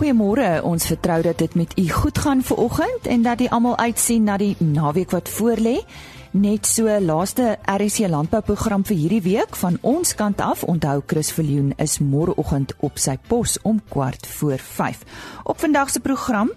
Goeiemôre. Ons vertrou dat dit met u goed gaan ver oggend en dat u almal uitsien na die naweek wat voorlê. Net so laaste RC landbouprogram vir hierdie week van ons kant af. Onthou Chris Viljoen is môreoggend op sy pos om kwart voor 5. Op vandag se program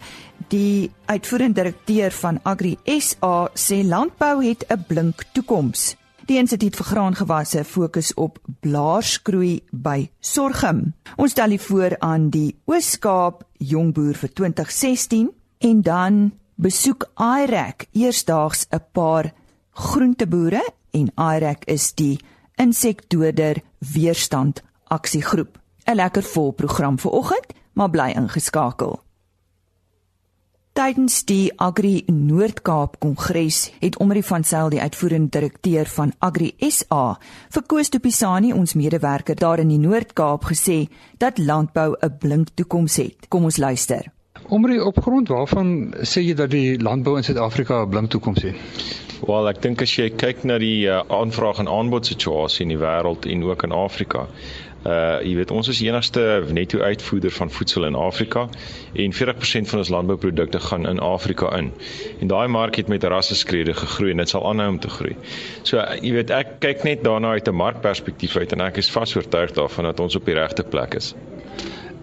die uitvoerende direkteur van Agri SA sê landbou het 'n blink toekoms. Die Instituut vir Graangewasse fokus op blaarskroei by sorghum. Ons stel hier voor aan die Oos-Kaap Jongboer vir 2016 en dan besoek IREC eersdaags 'n paar groenteboere en IREC is die insekdoder weerstand aksiegroep. 'n Lekker vol program vir oggend, maar bly ingeskakel. Tydens die Agri Noord-Kaap Kongres het Omri van Sail die uitvoerende direkteur van Agri SA vir Koos de Pisani ons medewerker daar in die Noord-Kaap gesê dat landbou 'n blink toekoms het. Kom ons luister. Omri op grond waarvan sê jy dat die landbou in Suid-Afrika 'n blink toekoms het? Wel, ek dink as jy kyk na die uh, aanvraag en aanbod situasie in die wêreld en ook in Afrika, Uh jy weet ons is enigste netto uitvoerder van voedsel in Afrika en 40% van ons landbouprodukte gaan in Afrika in. En daai mark het met rasse skrede gegroei en dit sal aanhou om te groei. So jy weet ek kyk net daarna uit 'n markperspektief uit en ek is vas oortuig daarvan dat ons op die regte plek is.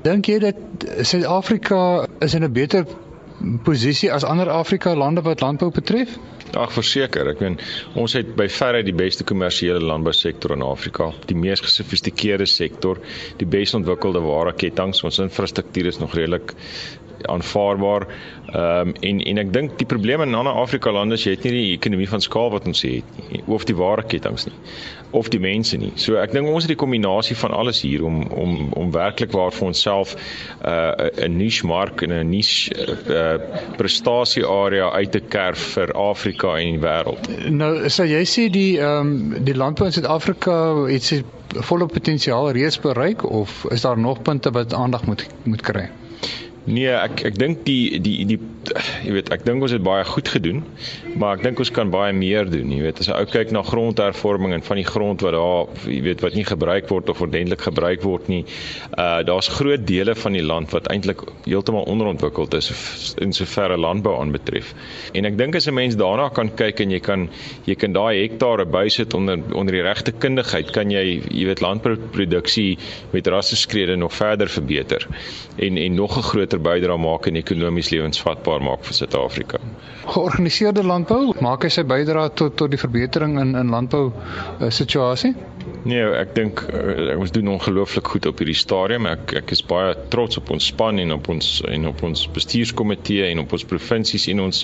Dink jy dat Suid-Afrika is in 'n beter posisie as ander Afrika lande wat landbou betref? Ag verseker, ek meen ons het by verre die beste kommersiële landbousektor in Afrika, die mees gesofistikeerde sektor, die bes ontwikkelde wareketTINGS, ons infrastruktuur is nog redelik aanvaarbaar. Ehm um, en en ek dink die probleme in ander Afrika lande is jy het nie die ekonomie van skaal wat ons het nie, of die wareketTINGS nie of die mense nie. So ek dink ons het die kombinasie van alles hier om om om werklik waar vir onsself 'n uh, 'n niche mark en 'n niche uh, prestasie area uit te kerf vir Afrika en die wêreld. Nou sê jy sê die ehm um, die landbou in Suid-Afrika het sy volle potensiaal reeds bereik of is daar nog punte wat aandag moet moet kry? Nee, ek ek dink die die die jy weet, ek dink ons het baie goed gedoen, maar ek dink ons kan baie meer doen, jy weet. As jy ou kyk na grondhervorming en van die grond wat daar, jy weet, wat nie gebruik word of ordentlik gebruik word nie, uh daar's groot dele van die land wat eintlik heeltemal onderontwikkeld is in soverre landbou aanbetref. En ek dink as 'n mens daarna kan kyk en jy kan jy kan daai hektare bysit onder onder die regte kundigheid, kan jy jy weet landbouproduksie met rasse skrede nog verder verbeter en en nog 'n groter bydra maak en ekonomies lewensvatbaar maak vir Suid-Afrika. Georganiseerde landbou, maak hy sy bydra tot tot die verbetering in in landbou uh, situasie? Nee, ek dink uh, ons doen ongelooflik goed op hierdie stadium. Ek ek is baie trots op ons span en op ons en op ons bestuurskomitee en op ons provinsies en ons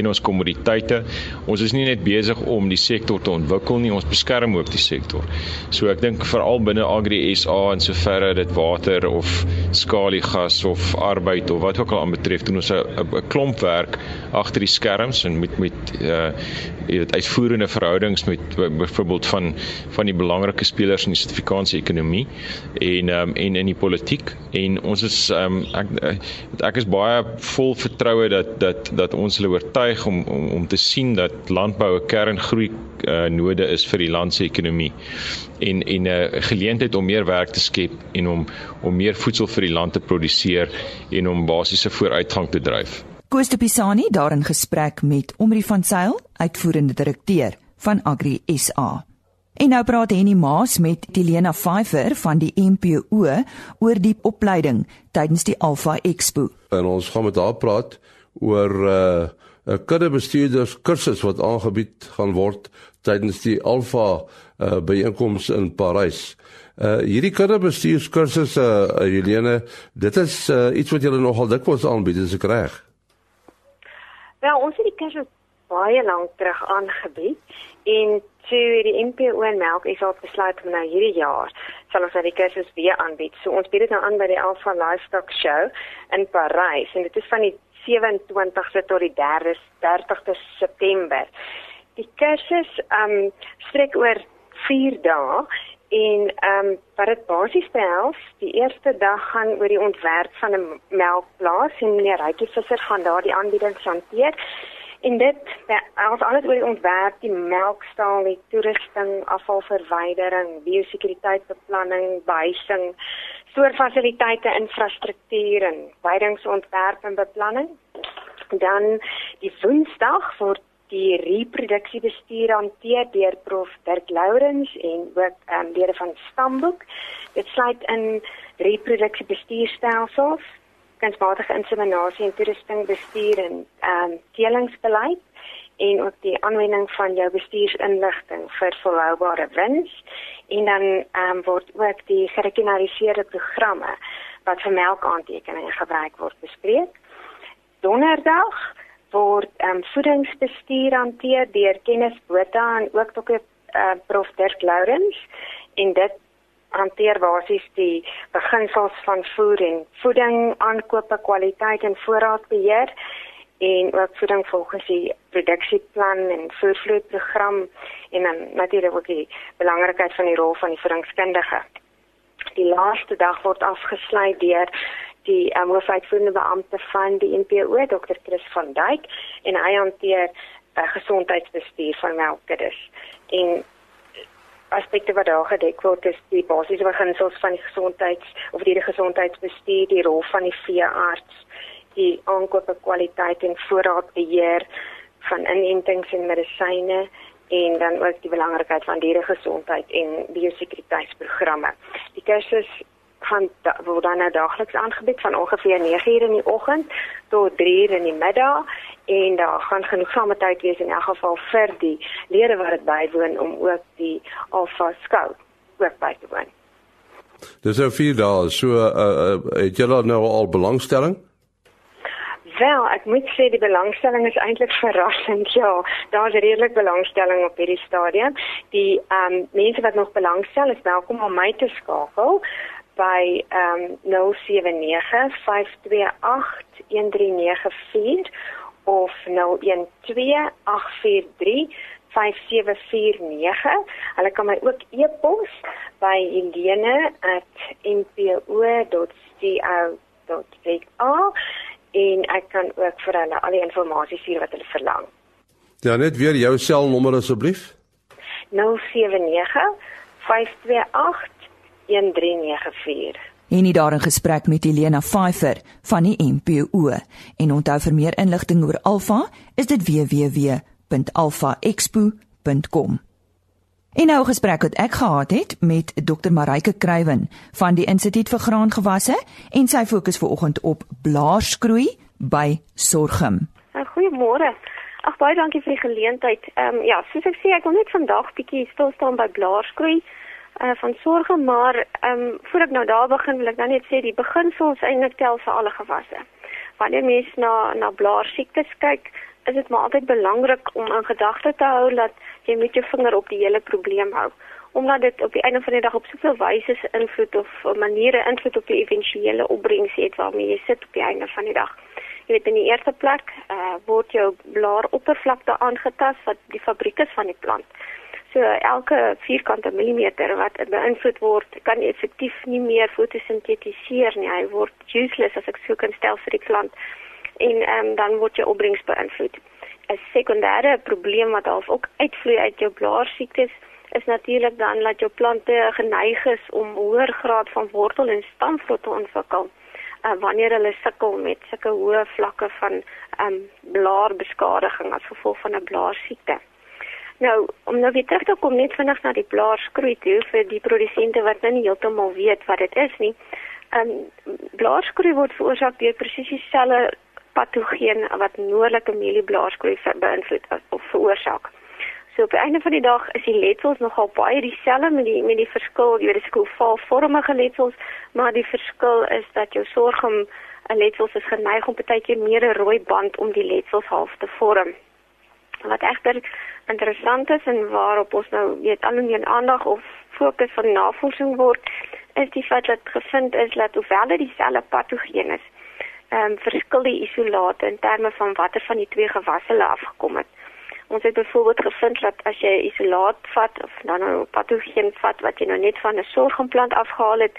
en ons kommoditeite. Ons is nie net besig om die sektor te ontwikkel nie, ons beskerm ook die sektor. So ek dink veral binne Agri SA en soverre dit water of skaliegas of arbeid of wat ook al aanbetref, doen ons 'n klomp werk agter die skerms en met met uh jy weet uitvoerende verhoudings met byvoorbeeld van van die belangrike spelers in die Suid-Afrikaanse ekonomie en um, en in die politiek en ons is um, ek eh, ek is baie vol vertroue dat dat dat ons hulle oortuig om om om te sien dat landbou 'n kerngroei uh, node is vir die land se ekonomie en en 'n uh, geleentheid om meer werk te skep en om om meer voedsel vir die land te produseer en om basiese vooruitgang te dryf. Koos de Pisani daar in gesprek met Omri van Sail, uitvoerende direkteur van Agri SA. En nou praat Henny Maas met Helena Pfeiffer van die MPO oor die opleiding tydens die Alpha Expo. En ons gaan met haar praat oor 'n uh, kuddebestuurders kursus wat aangebied gaan word tydens die Alpha uh, byeenkoms in Parys. Uh hierdie kuddebestuurskursusse uh, Helena, dit is uh, iets wat julle nogal dikwels aanbied, is ek reg? Ja, ons het die kursus baie lank terug aangebied en toe die NPO en Melk is al besluit om nou hierdie jaar sal ons die kursus weer aanbied. So ons bied dit nou aan by die Alpha Livestock Show in Parys en dit is van die 27ste tot die 3de 30ste September. Die kursus um strek oor 4 dae en ehm um, wat dit basies behels, die eerste dag gaan oor die ontwerp van 'n melkplaas en meneer Rykie Visser gaan daar die aanbiedings hanteer En dit as alles oor die ontwerp, die melkstal, die toerusting, afvalverwydering, biosekuriteitsbeplanning, behuising, soorfasiliteite, infrastruktuur en weidingsontwerp en beplanning. Dan die Woensdag word die reproduksiebestuur hanteer deur prof Dirk Lourens en ook ehm um, lede van Stamboek. Dit sluit in reproduksiebestuurstelsels, kunsmatige inseminasie en toerusting bestuur en ehm um, telingsbeleid en ook die aanwending van jou bestuursinligting vir volhoubare wins en dan ehm um, word ook die gerekenariseerde programme wat vir melkaantekeninge gebruik word bespreek. Donderdag word ehm um, voedingsbestuur hanteer deur Kenneth Botha en ook tot uh, prof Dirk Lourens en dit hanteer basies die beginsels van voer en voeding, aankope, kwaliteit en voorraadbeheer en ook voeding volgens die produksieplan en voervloeiprogram en dan natuurlik ook die belangrikheid van die rol van die voedingskundige. Die laaste dag word afgesluit deur die um, hoofuitvoerende beampte van die NPO, Dr. Chris van Dijk en hy hanteer uh, gesondheidsbestuur van melkkuddes. En aspekte wat daar gedek word is die basiese beginsels van die gesondheids of die gesondheidsbestuur, die rol van die veearts, die aankope kwaliteit en voorraadbeheer van inentings en medisyne en dan ook die belangrikheid van dieregesondheid en biosekuriteitsprogramme. Die kursus gaan word dan nou daagliks aangebied van ongeveer 9:00 in die oggend tot 3:00 in die middag en daar gaan genoegsame tyd wees in elk geval vir die lede wat dit bywoon om ook die Alpha Scout ook by te woon. Dis ou vier dae, so uh, uh, het julle nou al belangstelling? Wel, ek moet sê die belangstelling is eintlik verrassend. Ja, daar's redelik belangstelling op hierdie stadium. Die ehm um, mense wat nog belangstel is welkom om my te skakel by ehm um, 0795281394 of 012843 5749. Hulle kan my ook e-pos by helene@npo.co.za en ek kan ook vir hulle al die inligting stuur wat hulle verlang. Ja, net weer jou selnommer asseblief. 079 528 1394. En nie daarin gesprek met Helena Pfeifer van die MPO en onthou vir meer inligting oor Alfa is dit www.alfaexpo.com. En nou gesprek wat ek gehad het met Dr Marike Kruiven van die Instituut vir Graangewasse en sy fokus vanoggend op blaarskroei by sorghum. Nou, goeiemôre. Ag baie dankie vir die geleentheid. Ehm um, ja, soos ek sê, ek wil net vandag bietjie stil staan by blaarskroei uh, van sorge, maar ehm um, voor ek nou daar begin wil ek dan net sê die beginsels eintlik tel vir alle gewasse. Wanneer mens na na blaarsiektes kyk, is dit maar altyd belangrik om in gedagte te hou dat jy met jou vinger op die hele probleem hou omdat dit op die einde van die dag op soveel wyse invloed of maniere invloed op die éventuele opbrengs het waarmee jy sit op die einde van die dag. Jy weet in die eerste plek uh, word jou blaaroppervlakte aangetast wat die fabriek is van die plant. So elke vierkante millimeter wat beïnvloed word, kan effektief nie meer fotosintetiseer nie. Hy word useless as ek so kan stel vir die plant. En um, dan word jou opbrengs beïnvloed. 'n Sekondêre probleem wat half ook uitvloei uit jou blaarsiektes is natuurlik dan dat jou plante geneig is om hoër graad van wortel en stamvloed te ontwikkel. Uh, wanneer hulle sukkel met sulke hoë vlakke van um, blaarbeskadiging as gevolg van 'n blaarsiekte. Nou, om nou weer terug te kom net vinnig na die blaarskroei toe vir die produsente wat nou nie heeltemal weet wat dit is nie. Ehm um, blaarskroei word veroorsaak deur presies dieselfde patogeen wat noordelike mielieblaaskroei beïnvloed of veroorsaak. So op einde van die dag is die letsels nogal baie dieselfde met die met die verskil, jy weet dis koolvalvormige letsels, maar die verskil is dat jou sorghum 'n letsels is geneig om baie keer meer 'n rooi band om die letsels half te vorm. Wat egter interessant is en waarop ons nou weet al hoe meer aandag of fokus van navorsing word, is die feit dat gevind is dat hoewel dit dieselfde patogeen is, ehm um, verskil die isolate in terme van watter van die twee gewasse hulle afgekom het. Ons het byvoorbeeld gevind dat as jy isolaat vat of dan nou patogeen vat wat jy nou net van 'n sorgplant afgehaal het,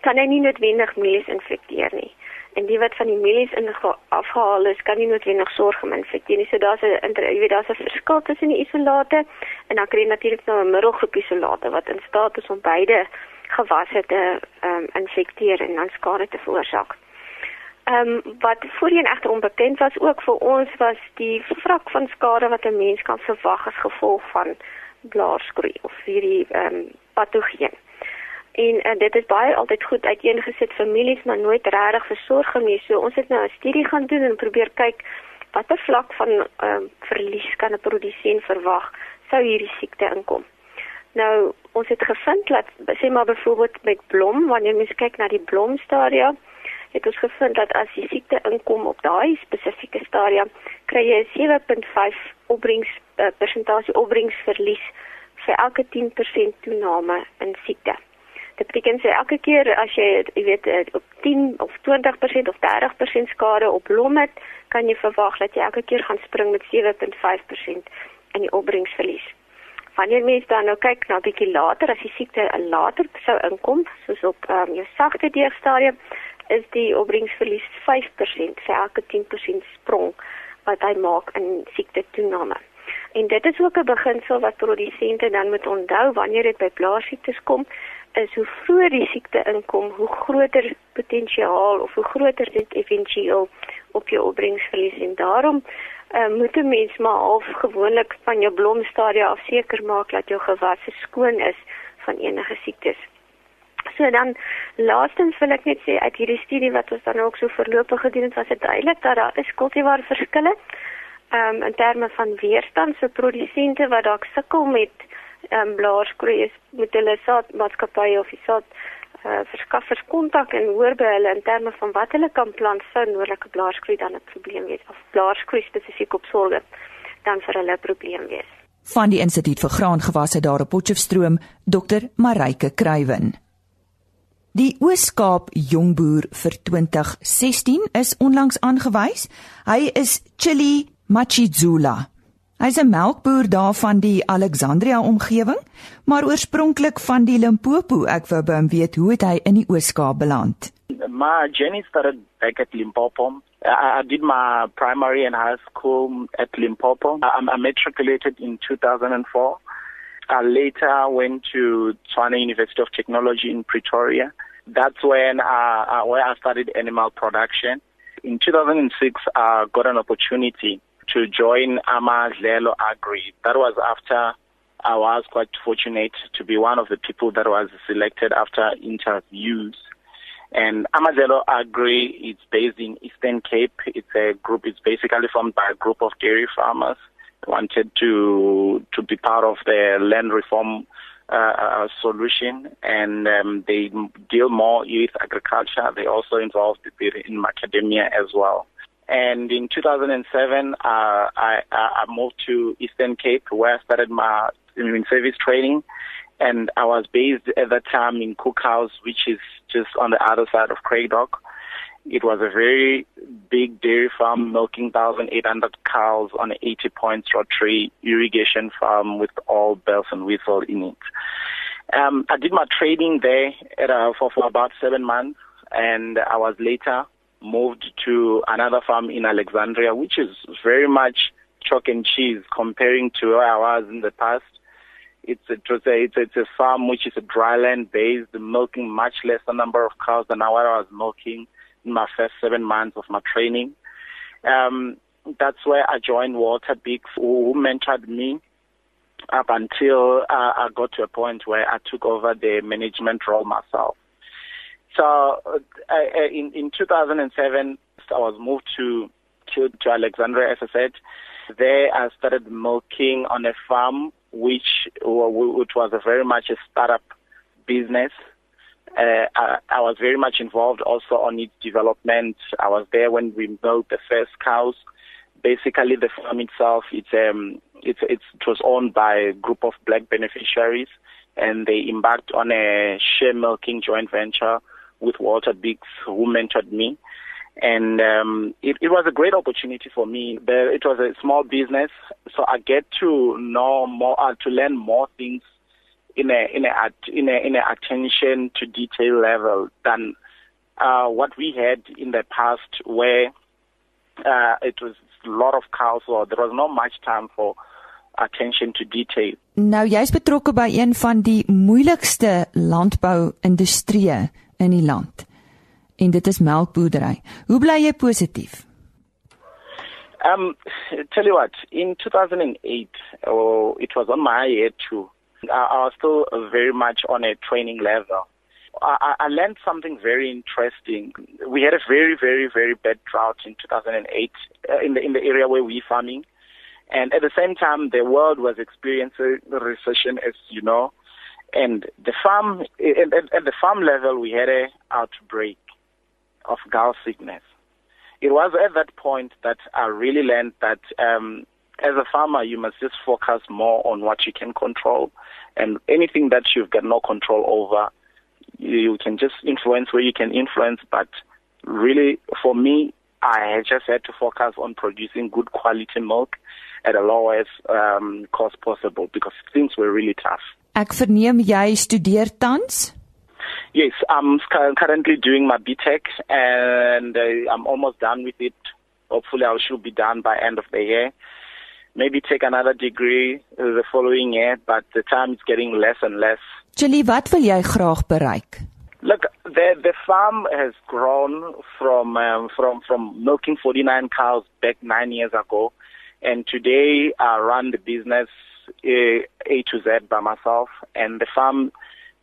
kan hy nie noodwendig mielies infekteer nie en die wat van die mielies in afgehaal is, kan nie noodwendig sorg om infekteer nie. So daar's 'n jy weet daar's 'n verskil tussen die isolate en dan kry jy natuurlik nou 'n middelgroep isolate wat in staat is om beide gewasse te ehm um, infekteer en dan skade te veroorsaak. Ehm um, wat voorheen egter onbekend was ook vir ons was die vlak van skade wat 'n mens kan verwag as gevolg van blaarsgroei of hierdie ehm um, patogeen. En uh, dit is baie altyd goed uiteengesit families maar nooit regtig versorg nie. So ons het nou 'n studie gaan doen en probeer kyk watter vlak van ehm um, verlies kan 'n produsent verwag sou hierdie siekte inkom. Nou, ons het gevind dat sê maar byvoorbeeld met blom, wanneer mens kyk na die blomstadia, het ons gevind dat as die siekte inkom op daai spesifieke stadia, kry jy 7.5 opbrengs uh, persentasie opbrengsverlies vir elke 10% toename in siekte. Dit beteken sê elke keer as jy jy weet eh, op 10 of 20% of 30% skade op blom het, kan jy verwag dat jy elke keer gaan spring met 7.5% in die opbrengsverlies. Wanneer mens dan nou kyk na bietjie later as die siekte later sou inkom, soos op um, jou sagte deurstadium, is die opbrengsverlies 5% vir elke 10% sprong wat hy maak in siekte toename. En dit is ook 'n beginsel wat produsente dan moet onthou wanneer dit by blaassiektes kom, is hoe vroeër die siekte inkom, hoe groter potensiaal of hoe groter dit éventueel op jou opbrengsverlies en daarom uh, moet 'n mens maar half gewoonlik van jou blomstadia af seker maak dat jou gewasse skoon is van enige siektes. So dan laastens wil ek net sê uit hierdie studie wat ons dan ook so voorlopig gedoen het, was dit duidelik dat daar is kultivar verskille. Ehm um, in terme van weerstand vir so produsente wat dalk sukkel met ehm um, blaarskroei is met hulle saadmaatskappye of die saad uh, verskaffers kontak en hoor by hulle in terme van wat hulle kan plant vir noordelike blaarskroei dan 'n probleem wees of blaarskroei spesifiek op sorge dan vir hulle 'n probleem wees. Van die Instituut vir Graangewasse daar op Potchefstroom, Dr. Marike Kruiven. Die Oos-Kaap Jongboer vir 2016 is onlangs aangewys. Hy is Chili Machizula. Hy's 'n melkboer daar van die Alexandria omgewing, maar oorspronklik van die Limpopo. Ek wou by hom weet hoe het hy in die Oos-Kaap beland? My journey started back at Limpopo. I, I did my primary and high school at Limpopo. I, I matriculated in 2004. I later went to Tshwane University of Technology in Pretoria. That's when I, where I studied animal production. In 2006, I got an opportunity to join Amadlelo Agri. That was after I was quite fortunate to be one of the people that was selected after interviews. And Amadlelo Agri is based in Eastern Cape. It's a group. It's basically formed by a group of dairy farmers wanted to to be part of the land reform uh, uh solution, and um, they deal more with agriculture. They also involved in academia as well. And in 2007, uh, I, I moved to Eastern Cape where I started my in service training. And I was based at that time in Cookhouse, which is just on the other side of Craigdock. It was a very big dairy farm milking 1,800 cows on an 80 point rotary irrigation farm with all bells and whistles in it. Um, I did my training there at, uh, for, for about seven months, and I was later moved to another farm in Alexandria, which is very much chalk and cheese comparing to where I was in the past. It's a, it's a, it's a, farm which is a dryland based, milking much less a number of cows than what I was milking in my first seven months of my training. Um, that's where I joined Walter Big, who mentored me up until uh, I got to a point where I took over the management role myself. So uh, in, in 2007, I was moved to, to, to Alexandria, as I said. There, I started milking on a farm, which which was a very much a startup business. Uh, I, I, was very much involved also on its development. I was there when we milked the first cows. Basically, the farm itself, it's um, it's, it's it was owned by a group of black beneficiaries, and they embarked on a share milking joint venture with Walter Biggs, who mentored me. And um, it, it, was a great opportunity for me. it was a small business, so I get to know more, uh, to learn more things in a in a in a in a attention to detail level than uh, what we had in the past where uh, it was a lot of cows, so there was not much time for attention to detail. Nou jy's betrokke by een van die moeilikste landbou-industrieë in die land. En dit is melkboerdery. Hoe bly jy positief? Um, tell you what, in 2008, oh, it was on my head too. I, I was still very much on a training level. I, I learned something very interesting. We had a very, very, very bad drought in 2008 uh, in the in the area where we're farming, and at the same time, the world was experiencing recession, as you know. And the farm, at, at the farm level, we had a outbreak of gall sickness. It was at that point that I really learned that um, as a farmer, you must just focus more on what you can control, and anything that you've got no control over, you can just influence where you can influence. But really, for me, I just had to focus on producing good quality milk at the lowest um, cost possible because things were really tough. Ek verneem jy studeer tans? Yes, I'm currently doing my BTEC and uh, I'm almost done with it. Hopefully I should be done by end of the year. Maybe take another degree the following year, but the time is getting less and less. Julie, wat wil jy graag bereik? Look, the the farm has grown from um, from from milking 49 cows back 9 years ago and today I run the business uh, A to Z by myself and the farm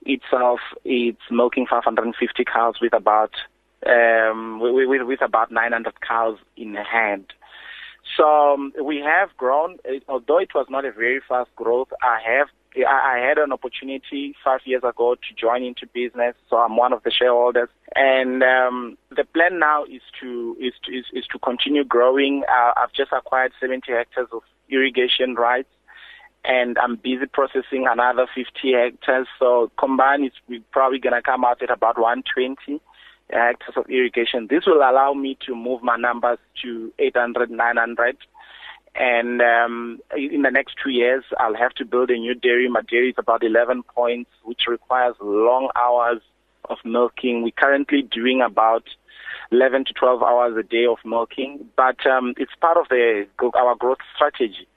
itself it's milking 550 cows with about um, with, with about 900 cows in hand. So um, we have grown, although it was not a very fast growth. I have I had an opportunity five years ago to join into business, so I'm one of the shareholders. And um, the plan now is to is to, is, is to continue growing. Uh, I've just acquired 70 hectares of irrigation rights, and I'm busy processing another 50 hectares. So combined, it's we're probably going to come out at about 120 hectares of irrigation. This will allow me to move my numbers to 800, 900 and um, in the next two years, I'll have to build a new dairy. My dairy is about 11 points, which requires long hours of milking. We're currently doing about 11 to 12 hours a day of milking, but um, it's part of the our growth strategy.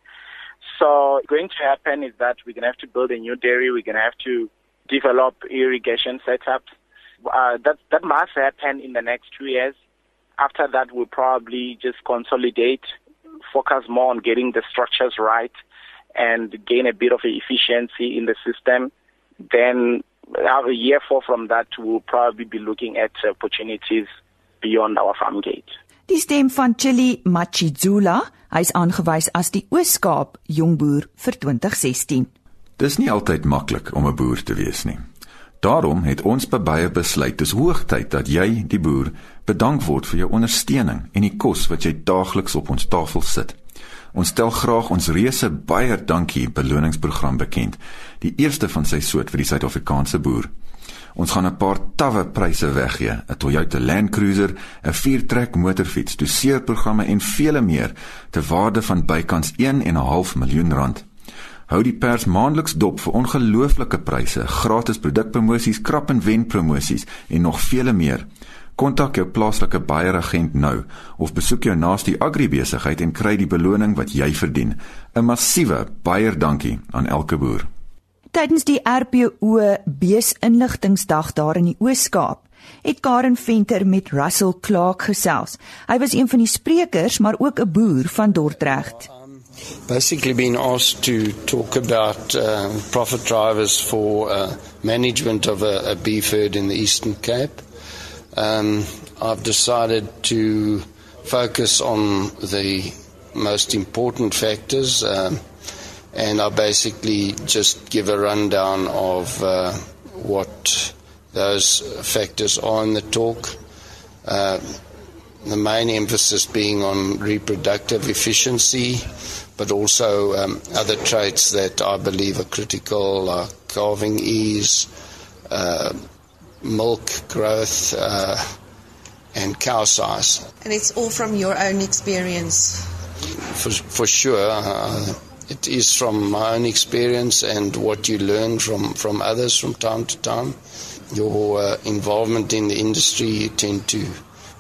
So, going to happen is that we're going to have to build a new dairy. We're going to have to develop irrigation setups. Uh, that that must happen in the next two years. After that, we'll probably just consolidate focus more on getting the structures right and gain a bit of efficiency in the system, then have a year four from that, we'll probably be looking at opportunities beyond our farm gate. Die stem van Chili Machizula, hy's aangewys as die Oos-Kaap jongboer vir 2016. Dis nie altyd maklik om 'n boer te wees nie. Daarom het ons baie besluit dis hoogtyd dat jy, die boer, bedank word vir jou ondersteuning en die kos wat jy daagliks op ons tafel sit. Ons stel graag ons reuse baie dankie beloningsprogram bekend, die eerste van sy soort vir die Suid-Afrikaanse boer. Ons gaan 'n paar tawwe pryse weggee, 'n Toyota Land Cruiser, 'n viertrek motorfiets, doseerprogramme en vele meer te waarde van bykans 1 en 'n half miljoen rand. Hou die pers maandeliks dop vir ongelooflike pryse, gratis produkpromosies, krap en wen promosies en nog vele meer. Kontak jou plaaslike baieragent nou of besoek jou naaste agribesigheid en kry die beloning wat jy verdien. 'n Massiewe baie dankie aan elke boer. Tydens die RPO beesinligtingsdag daar in die Oos-Kaap het Karen Venter met Russell Clark gesels. Hy was een van die sprekers, maar ook 'n boer van Dordrecht. Basically been asked to talk about uh, profit drivers for uh, management of a, a beef herd in the Eastern Cape. um, I've decided to focus on the most important factors, um, and I basically just give a rundown of uh, what those factors are in the talk. Uh, the main emphasis being on reproductive efficiency, but also um, other traits that I believe are critical, like calving ease. Uh, milk growth uh, and cow size. And it's all from your own experience? For, for sure. Uh, it is from my own experience and what you learn from, from others from time to time. Your uh, involvement in the industry, you tend to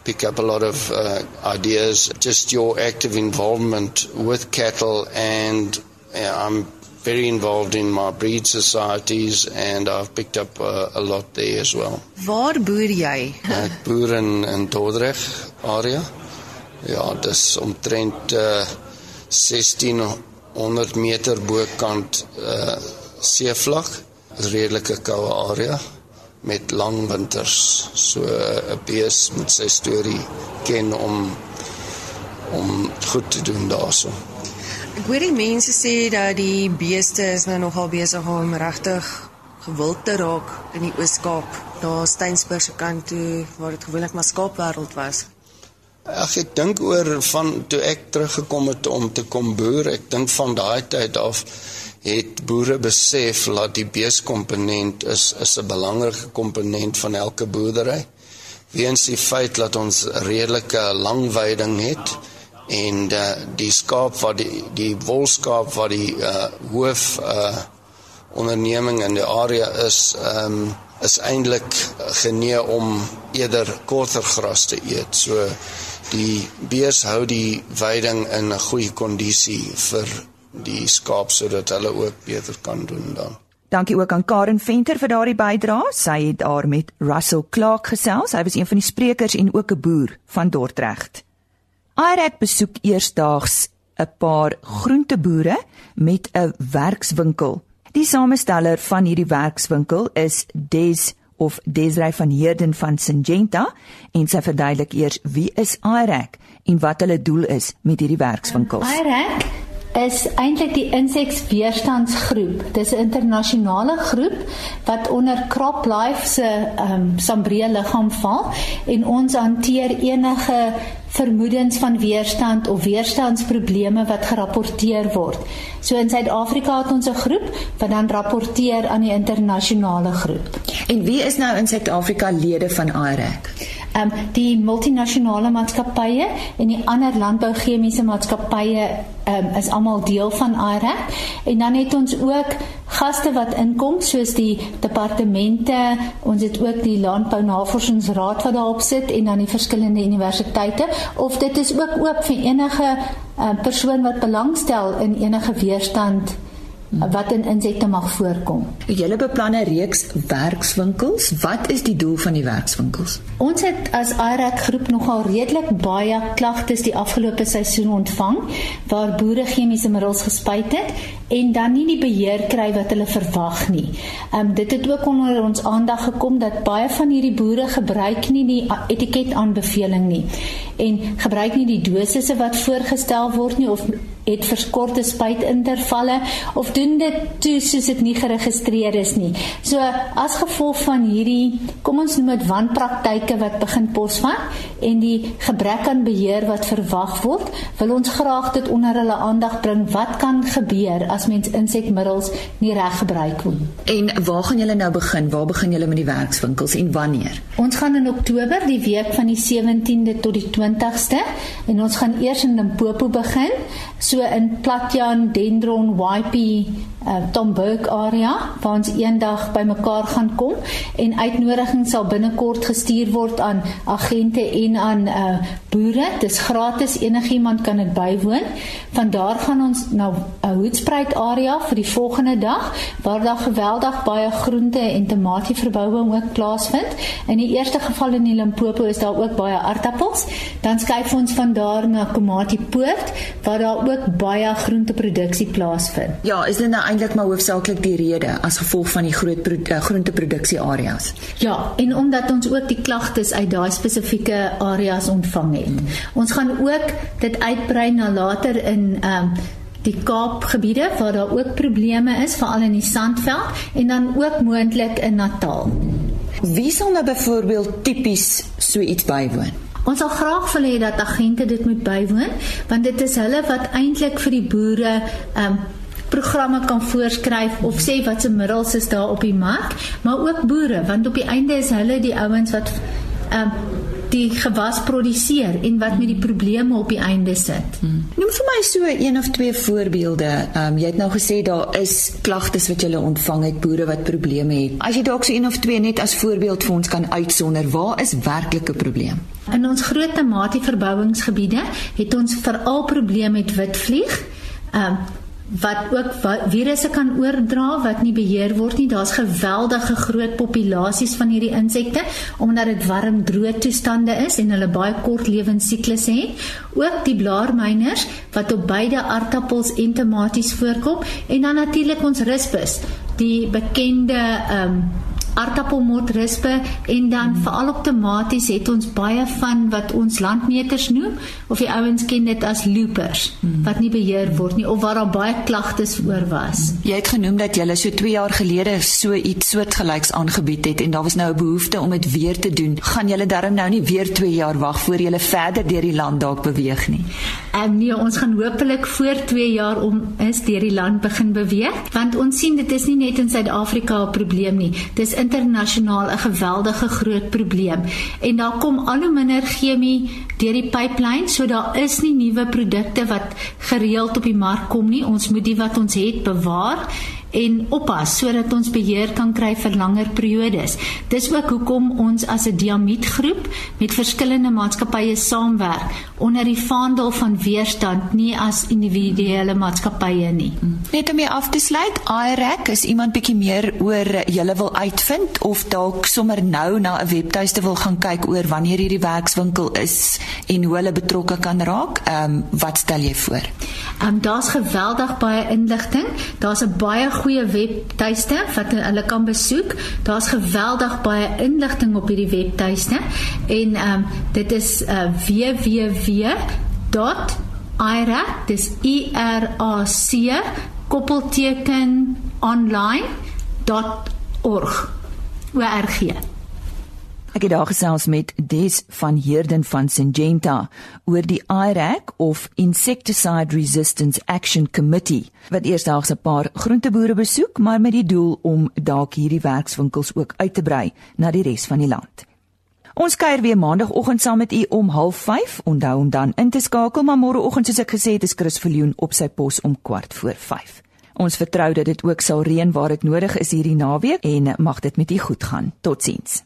pick up a lot of uh, ideas. Just your active involvement with cattle, and I'm very involved in my breed societies, and I've picked up uh, a lot there as well. Waar boer jy? Ek boer in in Dordrecht area. Ja, dis omtrent uh, 1600 meter bokant uh, seevlak. Dis redelike koue area met lang winters. So 'n bees met sy storie ken om om goed te doen daarso. Ek hoor die mense sê dat die beeste is nou nogal besig om regtig gewild te raak in die Oos-Kaap, daar Steensburg se kant toe waar dit gewoonlik maar skaapwêreld was. Ag ek dink oor van toe ek teruggekom het om te kom boer, ek dink van daai tyd af het boere besef dat die beeskomponent is is 'n belangrike komponent van elke boerdery. Weens die feit dat ons redelike lang veiding het en uh, die skaap wat die die wolskaap wat die uh, hoof uh, onderneming in die area is um, is eintlik genee om eerder korter gras te eet. So die bees hou die veiding in 'n goeie kondisie vir die skaap sodat hulle ook beter kan doen dan. Dankie ook aan Karen Venter vir daardie bydrae. Sy het daar met Russell Clark gesels. Hy was een van die sprekers en ook 'n boer van Dordrecht. Irek besoek eersdaags 'n paar groenteboere met 'n werkswinkel. Die samesteller van hierdie werkswinkel is Des of Desrey van Heerden van Syngenta en sy verduidelik eers wie is Irek en wat hulle doel is met hierdie werkswinkels. Irek is eintlik die inseksweerstandsgroep. Dis 'n internasionale groep wat onder CropLife se ehm um, Sambreel liggaam val en ons hanteer enige vermoedens van weerstand of weerstandsprobleme wat gerapporteer word. So in Suid-Afrika het ons 'n groep wat dan rapporteer aan die internasionale groep. En wie is nou in Suid-Afrika lede van IREC? Ehm um, die multinasjonale maatskappye en die ander landbouchemiese maatskappye ehm um, is almal deel van IREC en dan het ons ook gaste wat inkom soos die departemente, ons het ook die landbou navorsingsraad wat daarop sit en dan die verskillende universiteite of dit is ook oop vir enige uh, persoon wat belangstel in enige weerstand wat in insette mag voorkom. Julle beplan 'n reeks werkswinkels. Wat is die doel van die werkswinkels? Ons het as IRAC groep nogal redelik baie klagtes die afgelope seisoen ontvang waar boere chemiese middels gespuit het en dan nie die beheer kry wat hulle verwag nie. Ehm um, dit het ook onder ons aandag gekom dat baie van hierdie boere gebruik nie die etiketaanbeveling nie en gebruik nie die dosisse wat voorgestel word nie of het verskorte spuitintervalle of doen dit toe soos dit nie geregistreer is nie. So as gevolg van hierdie kom ons noem dit wanpraktyke wat begin posvat en die gebrek aan beheer wat verwag word, wil ons graag dit onder hulle aandag bring wat kan gebeur as mens insekmiddels nie reg gebruik nie. En waar gaan julle nou begin? Waar begin julle met die werkswinkels en wanneer? Ons gaan in Oktober die week van die 17de tot die 20ste en ons gaan eers in Limpopo begin. So so in Platjan, Dendron, YP, uh, Tom Burke area waar ons eendag bymekaar gaan kom en uitnodigings sal binnekort gestuur word aan agente en aan uh, boere. Dis gratis, enigiemand kan dit bywoon. Van daar gaan ons na 'n uh, Hoedspruit area vir die volgende dag waar daar geweldig baie groente en tamatieverbouing ook plaasvind. In die eerste geval in die Limpopo is daar ook baie aardappels. Dan skuif ons van daar na Komati Poort waar daar ook baie groenteproduksie plaasvind. Ja, is dit nou eintlik maar hoofsaaklik die rede as gevolg van die groot uh, groenteproduksie areas. Ja, en omdat ons ook die klagtes uit daai spesifieke areas ontvang het. Hmm. Ons gaan ook dit uitbrei na later in ehm um, die Kaapgebiede waar daar ook probleme is, veral in die Sandveld en dan ook moontlik in Natal. Wie sal nou byvoorbeeld tipies so iets bywoon? Ons sal graag wil hê dat agente dit moet bywoon want dit is hulle wat eintlik vir die boere ehm um, programme kan voorskryf of sê wat se middels is daar op die mark, maar ook boere want op die einde is hulle die ouens wat ehm um, die gewas produseer en wat met die probleme op die einde sit. Hmm. Noem vir my so een of twee voorbeelde. Ehm um, jy het nou gesê daar is klagtes wat jy ontvang het boere wat probleme het. As jy dalk so een of twee net as voorbeeld vir ons kan uitsonder, waar is werklike probleem? In ons groot tematie verbouingsgebiede het ons veral probleme met witvlieg. Ehm um, wat ook virusse kan oordra wat nie beheer word nie. Daar's geweldige groot populasies van hierdie insekte omdat dit warm droë toestande is en hulle baie kort lewensiklusse het. Ook die blaarmyners wat op beide aardappels en tomaties voorkom en dan natuurlik ons rispus, die bekende ehm um, aardappelmotrispe en dan hmm. veral op tomaties het ons baie van wat ons landmeters noem of die ouens ken dit as loopers hmm. wat nie beheer word nie of waar daar baie klagtes oor was. Hmm. Jy het genoem dat jy so 2 jaar gelede so iets soortgelyks aangebied het en daar was nou 'n behoefte om dit weer te doen. Gaan julle darm nou nie weer 2 jaar wag voor jy verder deur die land dalk beweeg nie? Ehm um, nee, ons gaan hopelik voor 2 jaar om is deur die land begin beweeg want ons sien dit is nie net in Suid-Afrika 'n probleem nie. Dis internasionaal 'n geweldige groot probleem en daar kom al hoe minder chemie deur die pipeline, so daar is nie nuwe produkte wat gereeld op die mark kom nie. Ons moet die wat ons het bewaar en oppas sodat ons beheer kan kry vir langer periodes. Dis ook hoekom ons as 'n diamietgroep met verskillende maatskappye saamwerk onder die vaandel van weerstand, nie as individuele maatskappye nie. Net om jou af te sluit, IREC is iemand bietjie meer oor julle wil uitvind of dalk sommer nou na 'n webtuiste wil gaan kyk oor wanneer hierdie werkswinkel is en hoe hulle betrokke kan raak. Ehm um, wat stel jy voor? Ehm um, daar's geweldig baie inligting. Daar's 'n baie goeie webtuiste wat hulle kan besoek. Daar's geweldig baie inligting op hierdie webtuiste en ehm um, dit is uh, www.ira dis i r a c koppelteken online.org. Gee? Ek het daar gesels met Des van Heerden van Syngenta oor die IRAC of Insecticide Resistance Action Committee wat eersdaags 'n paar groenteboere besoek, maar met die doel om dalk hierdie werkswinkels ook uit te brei na die res van die land. Ons kuier weer maandagooggend saam met u om 05:30. Onthou om dan in te skakel, maar môreoggend soos ek gesê het, is Chris Viljoen op sy pos om kwart voor 5. Ons vertrou dat dit ook sal reën waar dit nodig is hierdie naweek en mag dit met u goed gaan. Totsiens.